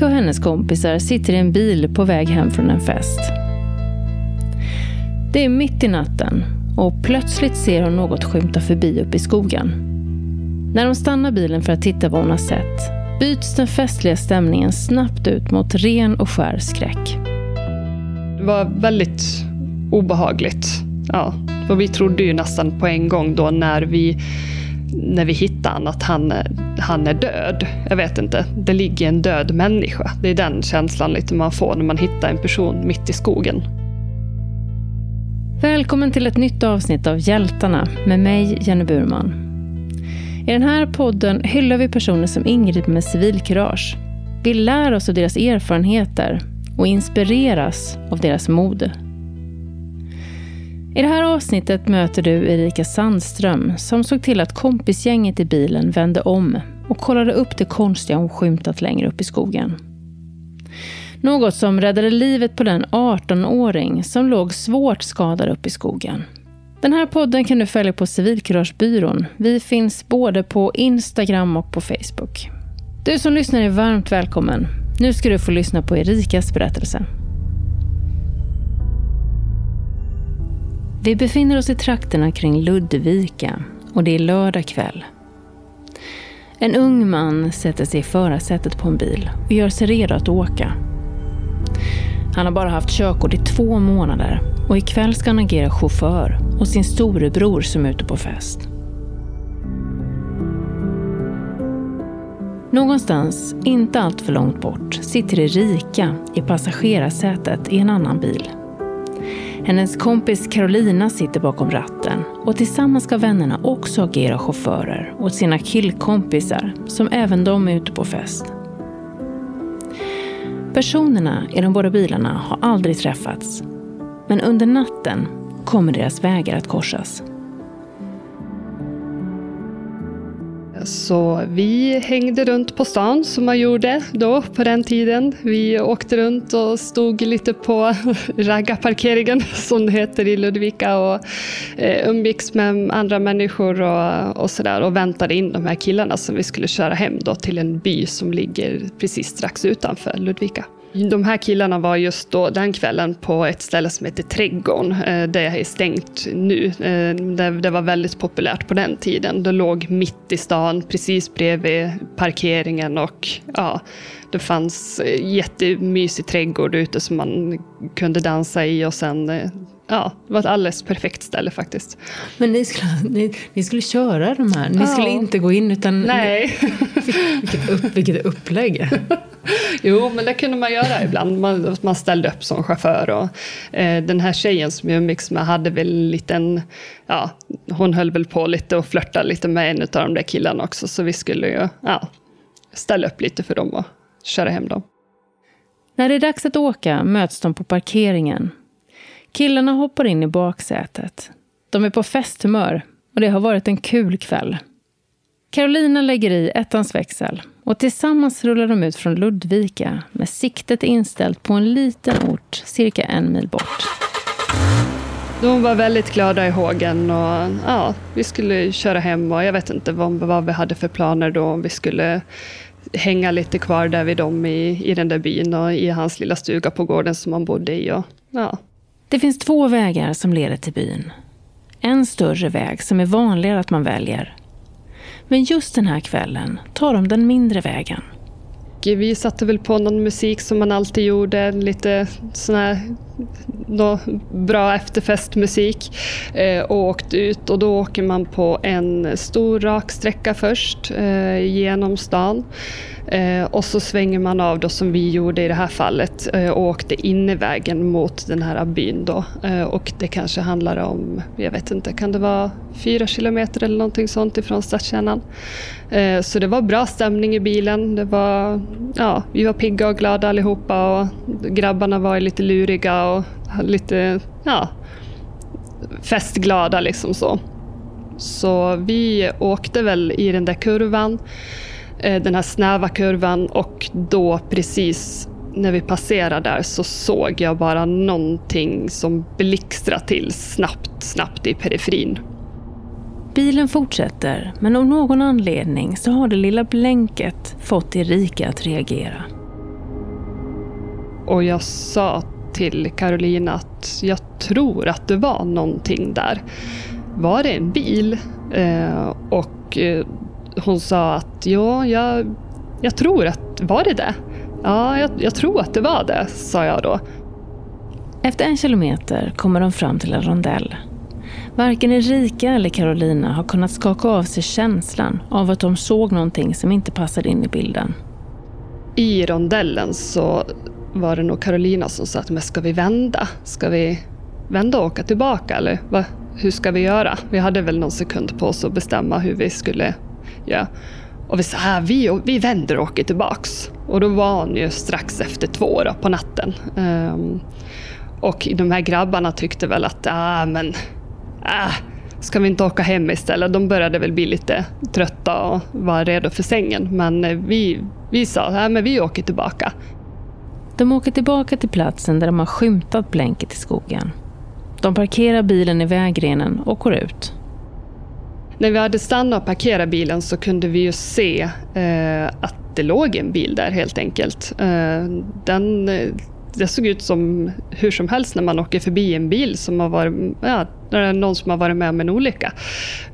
Erika och hennes kompisar sitter i en bil på väg hem från en fest. Det är mitt i natten och plötsligt ser hon något skymta förbi uppe i skogen. När de stannar bilen för att titta vad hon har sett byts den festliga stämningen snabbt ut mot ren och skär skräck. Det var väldigt obehagligt. Ja, för vi trodde ju nästan på en gång då när vi, när vi hittar han att han, han är död. Jag vet inte, det ligger en död människa. Det är den känslan lite man får när man hittar en person mitt i skogen. Välkommen till ett nytt avsnitt av Hjältarna med mig, Jenny Burman. I den här podden hyllar vi personer som ingriper med civilkurage. Vi lär oss av deras erfarenheter och inspireras av deras mod. I det här avsnittet möter du Erika Sandström som såg till att kompisgänget i bilen vände om och kollade upp det konstiga hon skymtat längre upp i skogen. Något som räddade livet på den 18-åring som låg svårt skadad upp i skogen. Den här podden kan du följa på Civilkuragebyrån. Vi finns både på Instagram och på Facebook. Du som lyssnar är varmt välkommen. Nu ska du få lyssna på Erikas berättelse. Vi befinner oss i trakterna kring Ludvika och det är lördag kväll. En ung man sätter sig i förarsätet på en bil och gör sig redo att åka. Han har bara haft körkort i två månader och ikväll ska han agera chaufför och sin storebror som är ute på fest. Någonstans, inte allt för långt bort, sitter Erika i passagerarsätet i en annan bil. Hennes kompis Carolina sitter bakom ratten och tillsammans ska vännerna också agera chaufförer åt sina killkompisar som även de är ute på fest. Personerna i de båda bilarna har aldrig träffats. Men under natten kommer deras vägar att korsas. Så vi hängde runt på stan som man gjorde då på den tiden. Vi åkte runt och stod lite på raggarparkeringen som det heter i Ludvika och eh, umgicks med andra människor och, och sådär och väntade in de här killarna som vi skulle köra hem då till en by som ligger precis strax utanför Ludvika. De här killarna var just då den kvällen på ett ställe som heter Trädgården. Eh, det är stängt nu. Eh, det var väldigt populärt på den tiden. Det låg mitt i stan, precis bredvid parkeringen och ja, det fanns eh, jättemysig trädgård ute som man kunde dansa i och sen Ja, det var ett alldeles perfekt ställe faktiskt. Men ni skulle, ni, ni skulle köra de här? Ni Ja. skulle inte gå in utan... Nej. Vilket, upp, vilket upplägg. Jo, men det kunde man göra ibland. Man, man ställde upp som chaufför. Och, eh, den här tjejen som jag umgicks med hade väl en liten... Ja, hon höll väl på lite och flörtade lite med en av de där killarna också. Så vi skulle ju ja, ställa upp lite för dem och köra hem dem. När det är dags att åka möts de på parkeringen. Killarna hoppar in i baksätet. De är på festhumör och det har varit en kul kväll. Carolina lägger i ettans växel och tillsammans rullar de ut från Ludvika med siktet inställt på en liten ort cirka en mil bort. De var väldigt glada i hågen och ja, vi skulle köra hem och jag vet inte vad, vad vi hade för planer då. Om vi skulle hänga lite kvar där vid dem i, i den där byn och i hans lilla stuga på gården som han bodde i. Och, ja. Det finns två vägar som leder till byn. En större väg som är vanligare att man väljer. Men just den här kvällen tar de den mindre vägen vi satte väl på någon musik som man alltid gjorde, lite sån här då, bra efterfestmusik eh, och åkte ut. Och då åker man på en stor rak sträcka först eh, genom stan. Eh, och så svänger man av då som vi gjorde i det här fallet eh, och åkte in i vägen mot den här byn då. Eh, och det kanske handlar om, jag vet inte, kan det vara fyra kilometer eller någonting sånt ifrån stadskärnan. Eh, så det var bra stämning i bilen. Det var, ja, vi var pigga och glada allihopa och grabbarna var lite luriga och lite ja, festglada liksom så. Så vi åkte väl i den där kurvan, eh, den här snäva kurvan och då precis när vi passerade där så såg jag bara någonting som blixtrade till snabbt, snabbt i periferin. Bilen fortsätter, men av någon anledning så har det lilla blänket fått Erika att reagera. Och jag sa till Carolina att jag tror att det var någonting där. Var det en bil? Eh, och eh, hon sa att ja, jag, jag tror att, var det det? Ja, jag, jag tror att det var det, sa jag då. Efter en kilometer kommer de fram till en rondell. Varken Erika eller Carolina har kunnat skaka av sig känslan av att de såg någonting som inte passade in i bilden. I rondellen så var det nog Carolina som sa att men ska vi vända? Ska vi vända och åka tillbaka eller va? hur ska vi göra? Vi hade väl någon sekund på oss att bestämma hur vi skulle göra. Och vi sa här, vi, vi vänder och åker tillbaks. Och då var hon ju strax efter två då, på natten. Um, och de här grabbarna tyckte väl att, ah, men, ah, ska vi inte åka hem istället? De började väl bli lite trötta och var redo för sängen. Men eh, vi, vi sa, ah, men vi åker tillbaka. De åker tillbaka till platsen där de har skymtat blänket i skogen. De parkerar bilen i vägrenen och går ut. När vi hade stannat och parkerat bilen så kunde vi ju se eh, att det låg en bil där helt enkelt. Eh, den, det såg ut som hur som helst när man åker förbi en bil som har varit, ja, någon som har varit med om en olycka.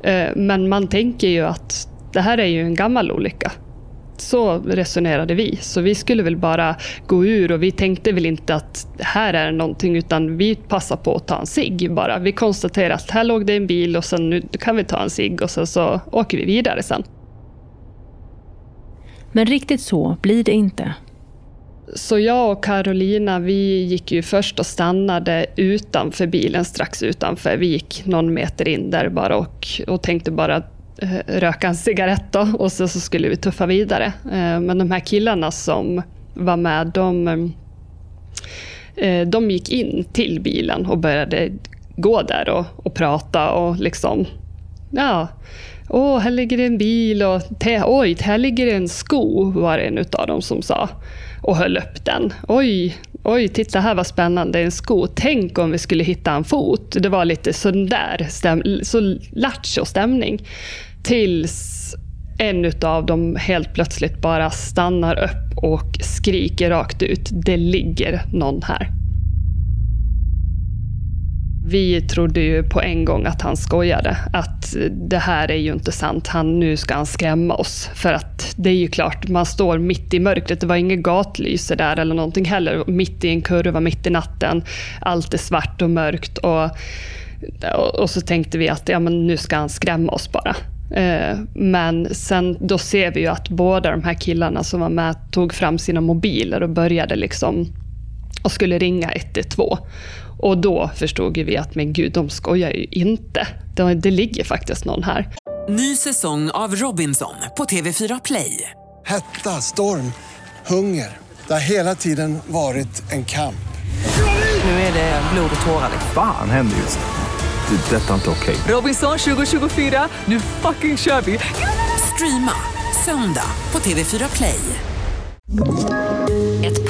Eh, men man tänker ju att det här är ju en gammal olycka. Så resonerade vi. Så vi skulle väl bara gå ur och vi tänkte väl inte att här är någonting utan vi passade på att ta en cigg bara. Vi konstaterade att här låg det en bil och sen nu kan vi ta en cigg och sen så åker vi vidare sen. Men riktigt så blir det inte. Så jag och Carolina, vi gick ju först och stannade utanför bilen, strax utanför. Vi gick någon meter in där bara och, och tänkte bara Eh, röka en cigarett då, och så, så skulle vi tuffa vidare. Eh, men de här killarna som var med, de, eh, de gick in till bilen och började gå där och, och prata och liksom, ja, åh, här ligger det en bil och oj, här ligger det en sko, var det en av dem som sa och höll upp den. Oj, oj, titta här vad spännande, en sko. Tänk om vi skulle hitta en fot. Det var lite sån där stäm så lattjo stämning. Tills en av dem helt plötsligt bara stannar upp och skriker rakt ut. Det ligger någon här. Vi trodde ju på en gång att han skojade. Att det här är ju inte sant. Han, nu ska han skrämma oss. För att det är ju klart, man står mitt i mörkret. Det var inget gatlyse där eller någonting heller. Mitt i en kurva, mitt i natten. Allt är svart och mörkt. Och, och så tänkte vi att ja, men nu ska han skrämma oss bara. Eh, men sen då ser vi ju att båda de här killarna som var med tog fram sina mobiler och började liksom och skulle ringa 112. Och då förstod vi att men gud, de skojar ju inte. Det, det ligger faktiskt någon här. Ny säsong av Robinson på TV4 Play. Hetta, storm, hunger. Det har hela tiden varit en kamp. Nu är det blod och tårar. Fan händer just det. Det är detta inte okej. Robinson 2024, nu fucking kör vi! Streama söndag på TV4 Play.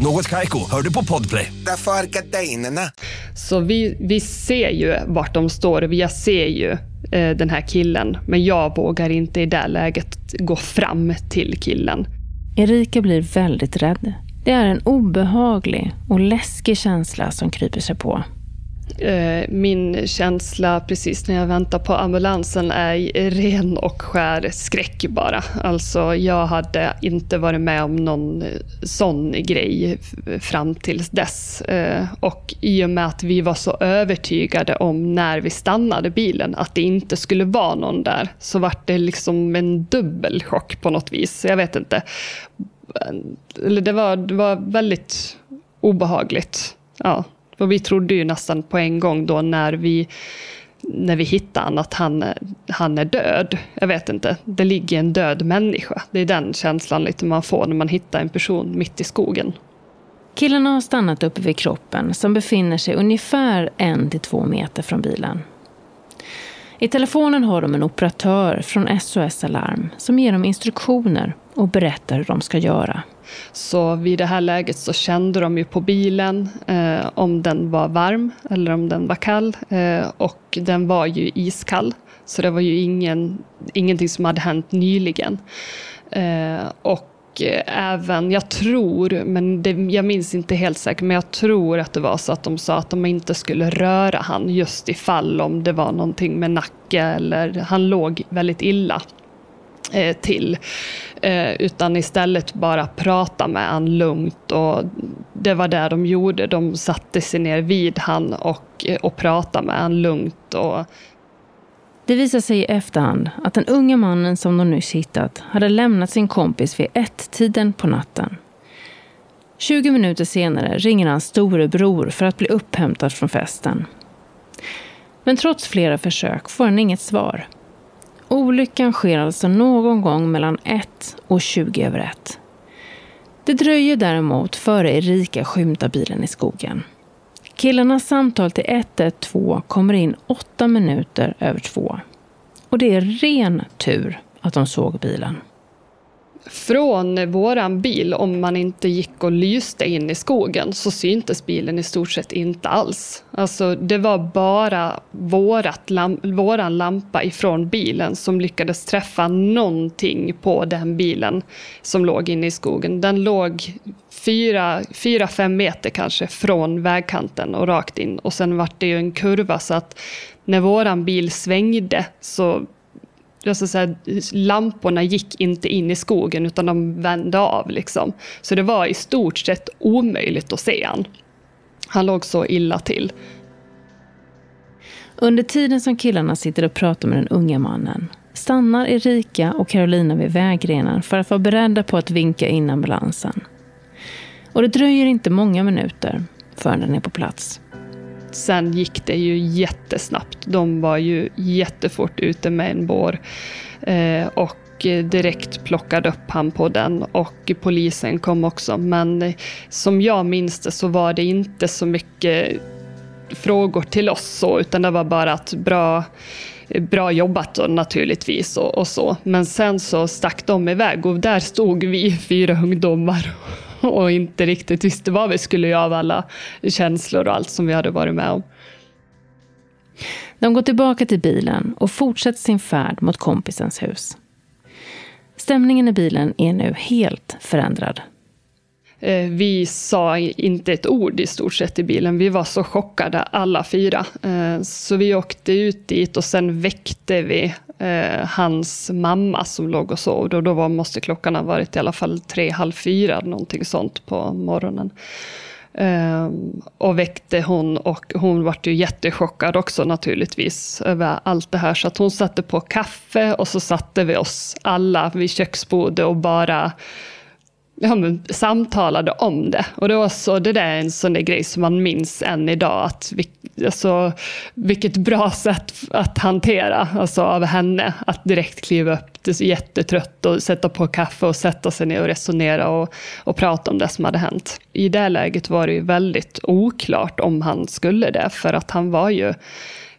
Något Kaiko, hör du på Podplay. Därför är gardinerna. Så vi, vi ser ju vart de står vi ser ju eh, den här killen. Men jag vågar inte i det läget gå fram till killen. Erika blir väldigt rädd. Det är en obehaglig och läskig känsla som kryper sig på. Eh, min känsla precis när jag väntar på ambulansen är ren och skär skräck bara. Alltså jag hade inte varit med om någon eh, sån grej fram tills dess. Eh, och i och med att vi var så övertygade om när vi stannade bilen att det inte skulle vara någon där så vart det liksom en dubbel chock på något vis. Jag vet inte. Eller det var, det var väldigt obehagligt. Ja. För vi trodde ju nästan på en gång då när vi, när vi hittade han att han, han är död. Jag vet inte, det ligger en död människa. Det är den känslan lite man får när man hittar en person mitt i skogen. Killarna har stannat uppe vid kroppen som befinner sig ungefär en till två meter från bilen. I telefonen har de en operatör från SOS Alarm som ger dem instruktioner och berättar hur de ska göra. Så vid det här läget så kände de ju på bilen eh, om den var varm eller om den var kall. Eh, och den var ju iskall. Så det var ju ingen, ingenting som hade hänt nyligen. Eh, och även, jag tror, men det, jag minns inte helt säkert, men jag tror att det var så att de sa att de inte skulle röra han just ifall om det var någonting med nacke eller han låg väldigt illa Eh, till. Eh, utan istället bara prata med han lugnt och det var det de gjorde. De satte sig ner vid han och, eh, och pratade med han lugnt. Och... Det visade sig i efterhand att den unga mannen som de nyss hittat hade lämnat sin kompis vid ett-tiden på natten. 20 minuter senare ringer hans storebror för att bli upphämtad från festen. Men trots flera försök får han inget svar. Olyckan sker alltså någon gång mellan 1 och 20 över 1. Det dröjer däremot före Erika skymtar bilen i skogen. Killarnas samtal till 112 kommer in åtta minuter över två. Och det är ren tur att de såg bilen från våran bil, om man inte gick och lyste in i skogen, så syntes bilen i stort sett inte alls. Alltså det var bara vårat lamp våran lampa ifrån bilen som lyckades träffa någonting på den bilen som låg inne i skogen. Den låg fyra, fyra, fem meter kanske från vägkanten och rakt in. Och sen var det ju en kurva så att när våran bil svängde så alltså så här, lamporna gick inte in i skogen utan de vände av. Liksom. Så det var i stort sett omöjligt att se han. Han låg så illa till. Under tiden som killarna sitter och pratar med den unga mannen stannar Erika och Carolina vid vägrenen för att vara beredda på att vinka in ambulansen. Och det dröjer inte många minuter förrän den är på plats. Sen gick det ju jättesnabbt. De var ju jättefort ute med en bår. Eh, och direkt plockade upp han på den och polisen kom också. Men eh, som jag minns det så var det inte så mycket frågor till oss så, utan det var bara att bra, eh, bra jobbat då, naturligtvis och, och så. Men sen så stack de iväg och där stod vi fyra ungdomar och inte riktigt visste vad vi skulle göra av alla känslor och allt som vi hade varit med om. De går tillbaka till bilen och fortsätter sin färd mot kompisens hus. Stämningen i bilen är nu helt förändrad. Eh, vi sa inte ett ord i stort sett i bilen. Vi var så chockade alla fyra. Eh, så vi åkte ut dit och sen väckte vi eh, hans mamma som låg och sov. Och då var, måste klockan ha varit i alla fall tre, halv fyra, någonting sånt på morgonen. Ehm, och väckte hon och hon vart ju jättechockad också naturligtvis över allt det här. Så att hon satte på kaffe och så satte vi oss alla vid köksbordet och bara ja, men, samtalade om det. Och det, var så, det där är en sån där grej som man minns än idag. Att vi, alltså, vilket bra sätt att hantera alltså, av henne. Att direkt kliva upp, det är jättetrött och sätta på kaffe och sätta sig ner och resonera och, och prata om det som hade hänt. I det läget var det ju väldigt oklart om han skulle det. För att han var ju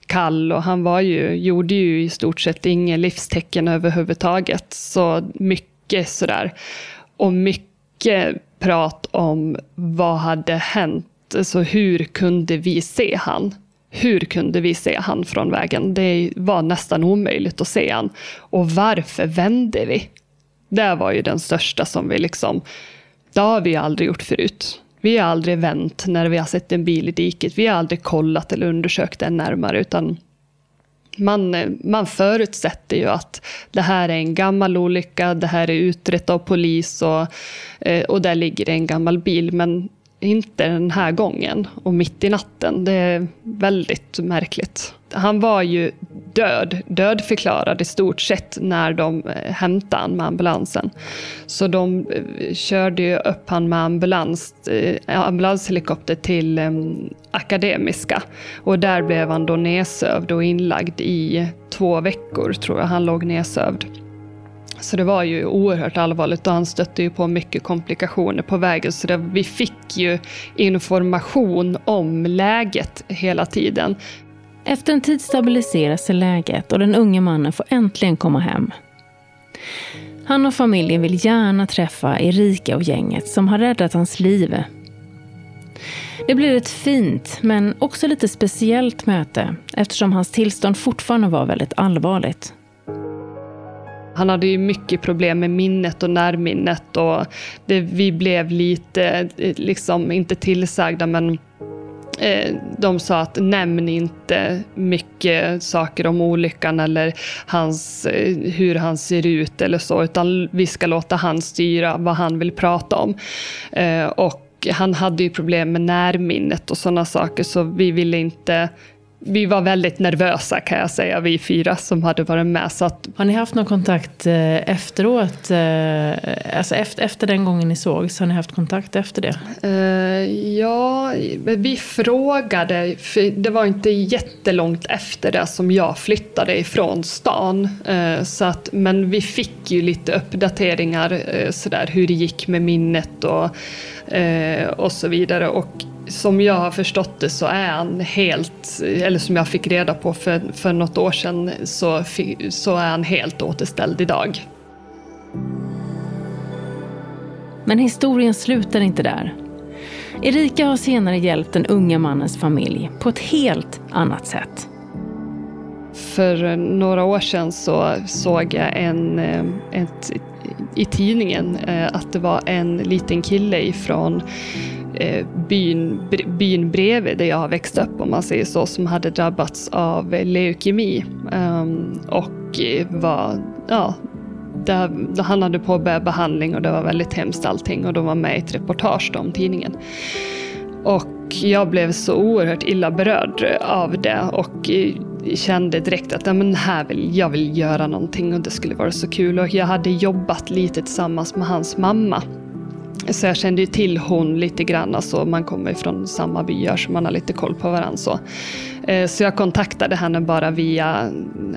kall och han var ju, gjorde ju i stort sett inga livstecken överhuvudtaget. Så mycket sådär. Och mycket mycket prat om vad hade hänt. Alltså hur kunde vi se han? Hur kunde vi se han från vägen? Det var nästan omöjligt att se han. Och varför vände vi? Det var ju den största som vi liksom, det har vi aldrig gjort förut. Vi har aldrig vänt när vi har sett en bil i diket. Vi har aldrig kollat eller undersökt den närmare, utan man, man förutsätter ju att det här är en gammal olycka, det här är utrett av polis och, eh, och där ligger det en gammal bil. Men inte den här gången och mitt i natten. Det är väldigt märkligt. Han var ju död, dödförklarad i stort sett när de eh, hämtade honom med ambulansen. Så de eh, körde ju upp han med ambulans, eh, ambulanshelikopter till Akademiska. Och där blev han då nedsövd och inlagd i två veckor, tror jag han låg nedsövd. Så det var ju oerhört allvarligt och han stötte ju på mycket komplikationer på vägen. Så det, vi fick ju information om läget hela tiden. Efter en tid stabiliserar sig läget och den unge mannen får äntligen komma hem. Han och familjen vill gärna träffa Erika och gänget som har räddat hans liv. Det blir ett fint, men också lite speciellt möte eftersom hans tillstånd fortfarande var väldigt allvarligt. Han hade ju mycket problem med minnet och närminnet och det, vi blev lite, eh, liksom inte tillsagda men eh, de sa att nämn inte mycket saker om olyckan eller hans, eh, hur han ser ut eller så, utan vi ska låta han styra vad han vill prata om. Eh, och han hade ju problem med närminnet och sådana saker, så vi ville inte vi var väldigt nervösa kan jag säga, vi fyra som hade varit med. Så att... Har ni haft någon kontakt eh, efteråt? Eh, alltså efter, efter den gången ni sågs, har ni haft kontakt efter det? Uh, ja, vi frågade, för det var inte jättelångt efter det som jag flyttade ifrån stan. Så att, men vi fick ju lite uppdateringar, sådär, hur det gick med minnet och, och så vidare. Och som jag har förstått det så är han helt, eller som jag fick reda på för, för något år sedan, så, så är han helt återställd idag. Men historien slutar inte där. Erika har senare hjälpt den unga mannens familj på ett helt annat sätt. För några år sedan så såg jag en, eh, ett, i tidningen eh, att det var en liten kille ifrån Eh, byn, byn bredvid där jag har växt upp, om man säger så, som hade drabbats av leukemi. Um, och eh, var, ja, där, han hade påbörjat behandling och det var väldigt hemskt allting och de var med i ett reportage om tidningen. Och jag blev så oerhört illa berörd av det och eh, kände direkt att ja, men här vill, jag vill göra någonting och det skulle vara så kul. Och jag hade jobbat lite tillsammans med hans mamma så jag kände ju till hon lite grann, alltså man kommer från samma byar så man har lite koll på varandra. Så, eh, så jag kontaktade henne bara via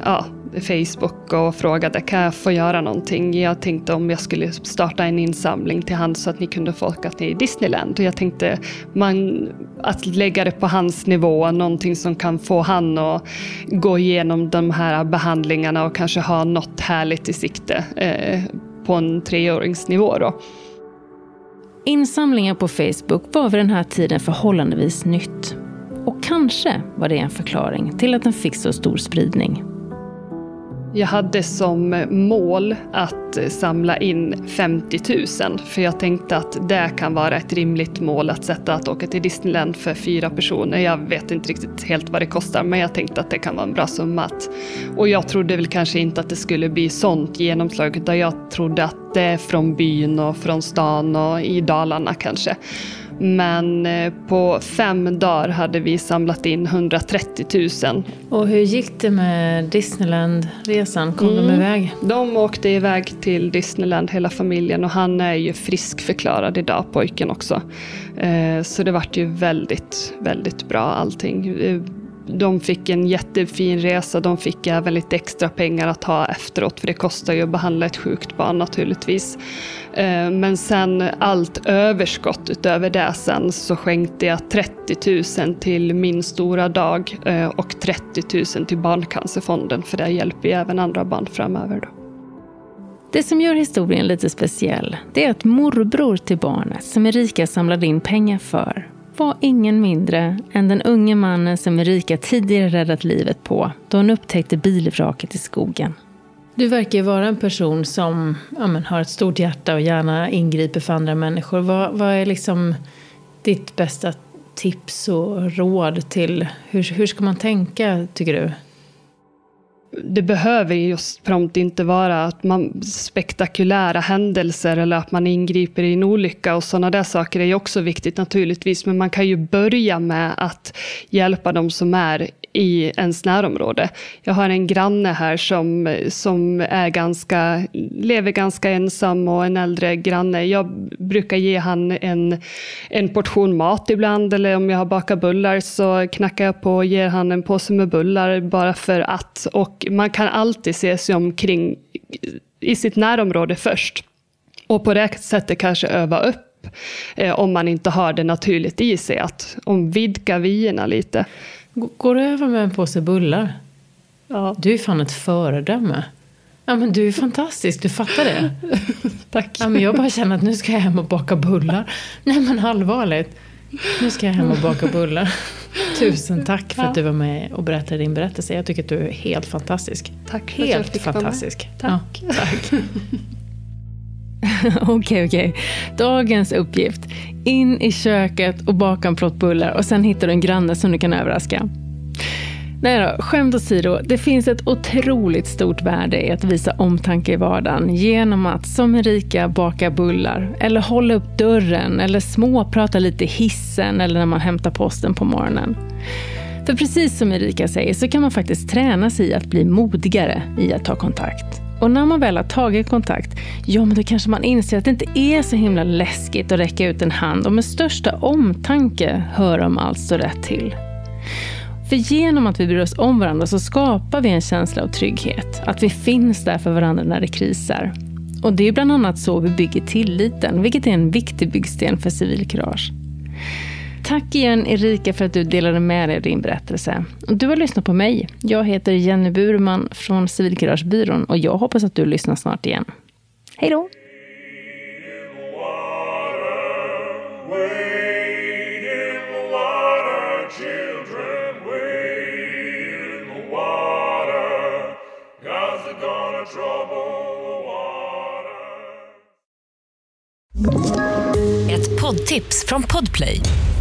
ja, Facebook och frågade kan jag få göra någonting. Jag tänkte om jag skulle starta en insamling till han så att ni kunde få åka till Disneyland. Och jag tänkte man, att lägga det på hans nivå, någonting som kan få han att gå igenom de här behandlingarna och kanske ha något härligt i sikte eh, på en treåringsnivå. Då. Insamlingar på Facebook var vid den här tiden förhållandevis nytt. Och kanske var det en förklaring till att den fick så stor spridning. Jag hade som mål att samla in 50 000 för jag tänkte att det kan vara ett rimligt mål att sätta att åka till Disneyland för fyra personer. Jag vet inte riktigt helt vad det kostar men jag tänkte att det kan vara en bra summa. och jag trodde väl kanske inte att det skulle bli sånt genomslag utan jag trodde att det är från byn och från stan och i Dalarna kanske. Men eh, på fem dagar hade vi samlat in 130 000. Och hur gick det med Disneyland-resan? Kom mm. de iväg? De åkte iväg till Disneyland hela familjen och han är ju friskförklarad idag, pojken också. Eh, så det vart ju väldigt, väldigt bra allting eh, de fick en jättefin resa. De fick även lite extra pengar att ha efteråt, för det kostar ju att behandla ett sjukt barn naturligtvis. Eh, men sen allt överskott utöver det sen så skänkte jag 30 000 till Min stora dag eh, och 30 000 till Barncancerfonden, för det hjälper ju även andra barn framöver. Då. Det som gör historien lite speciell, det är att morbror till barnet som Erika samlade in pengar för var ingen mindre än den unge mannen som Erika tidigare räddat livet på då hon upptäckte bilvraket i skogen. Du verkar vara en person som ja, men, har ett stort hjärta och gärna ingriper för andra människor. Vad, vad är liksom ditt bästa tips och råd till hur, hur ska man tänka, tycker du? Det behöver just prompt inte vara att man spektakulära händelser eller att man ingriper i en olycka och sådana där saker är ju också viktigt naturligtvis. Men man kan ju börja med att hjälpa de som är i ens närområde. Jag har en granne här som, som är ganska, lever ganska ensam och en äldre granne. Jag brukar ge han en, en portion mat ibland eller om jag har bakat bullar så knackar jag på och ger han en påse med bullar bara för att. Och man kan alltid se sig omkring i sitt närområde först. Och på det sättet kanske öva upp eh, om man inte har det naturligt i sig, att om vidga vyerna lite. Går du över med en påse bullar? Ja. Du är fan ett föredöme. Ja, men du är fantastisk, du fattar det? Tack. Ja, men jag bara känner att nu ska jag hem och baka bullar. Nej men allvarligt. Nu ska jag hem och baka bullar. Tusen tack för att du var med och berättade din berättelse. Jag tycker att du är helt fantastisk. Tack för att jag Helt fick vara med. fantastisk. Tack. Ja, tack. Okej, okej. Dagens uppgift. In i köket och baka en plåt bullar och sen hittar du en granne som du kan överraska. Nej då, skämt åsido. Det finns ett otroligt stort värde i att visa omtanke i vardagen genom att, som Erika, baka bullar eller hålla upp dörren eller småprata lite i hissen eller när man hämtar posten på morgonen. För precis som Erika säger så kan man faktiskt träna sig i att bli modigare i att ta kontakt. Och när man väl har tagit kontakt, ja men då kanske man inser att det inte är så himla läskigt att räcka ut en hand och med största omtanke höra om allt står rätt till. För genom att vi bryr oss om varandra så skapar vi en känsla av trygghet. Att vi finns där för varandra när det krisar. Och det är bland annat så vi bygger tilliten, vilket är en viktig byggsten för civilkurage. Tack igen Erika för att du delade med dig av din berättelse. Du har lyssnat på mig. Jag heter Jenny Burman från Civilkuragebyrån och jag hoppas att du lyssnar snart igen. Hej då! Ett poddtips från Podplay.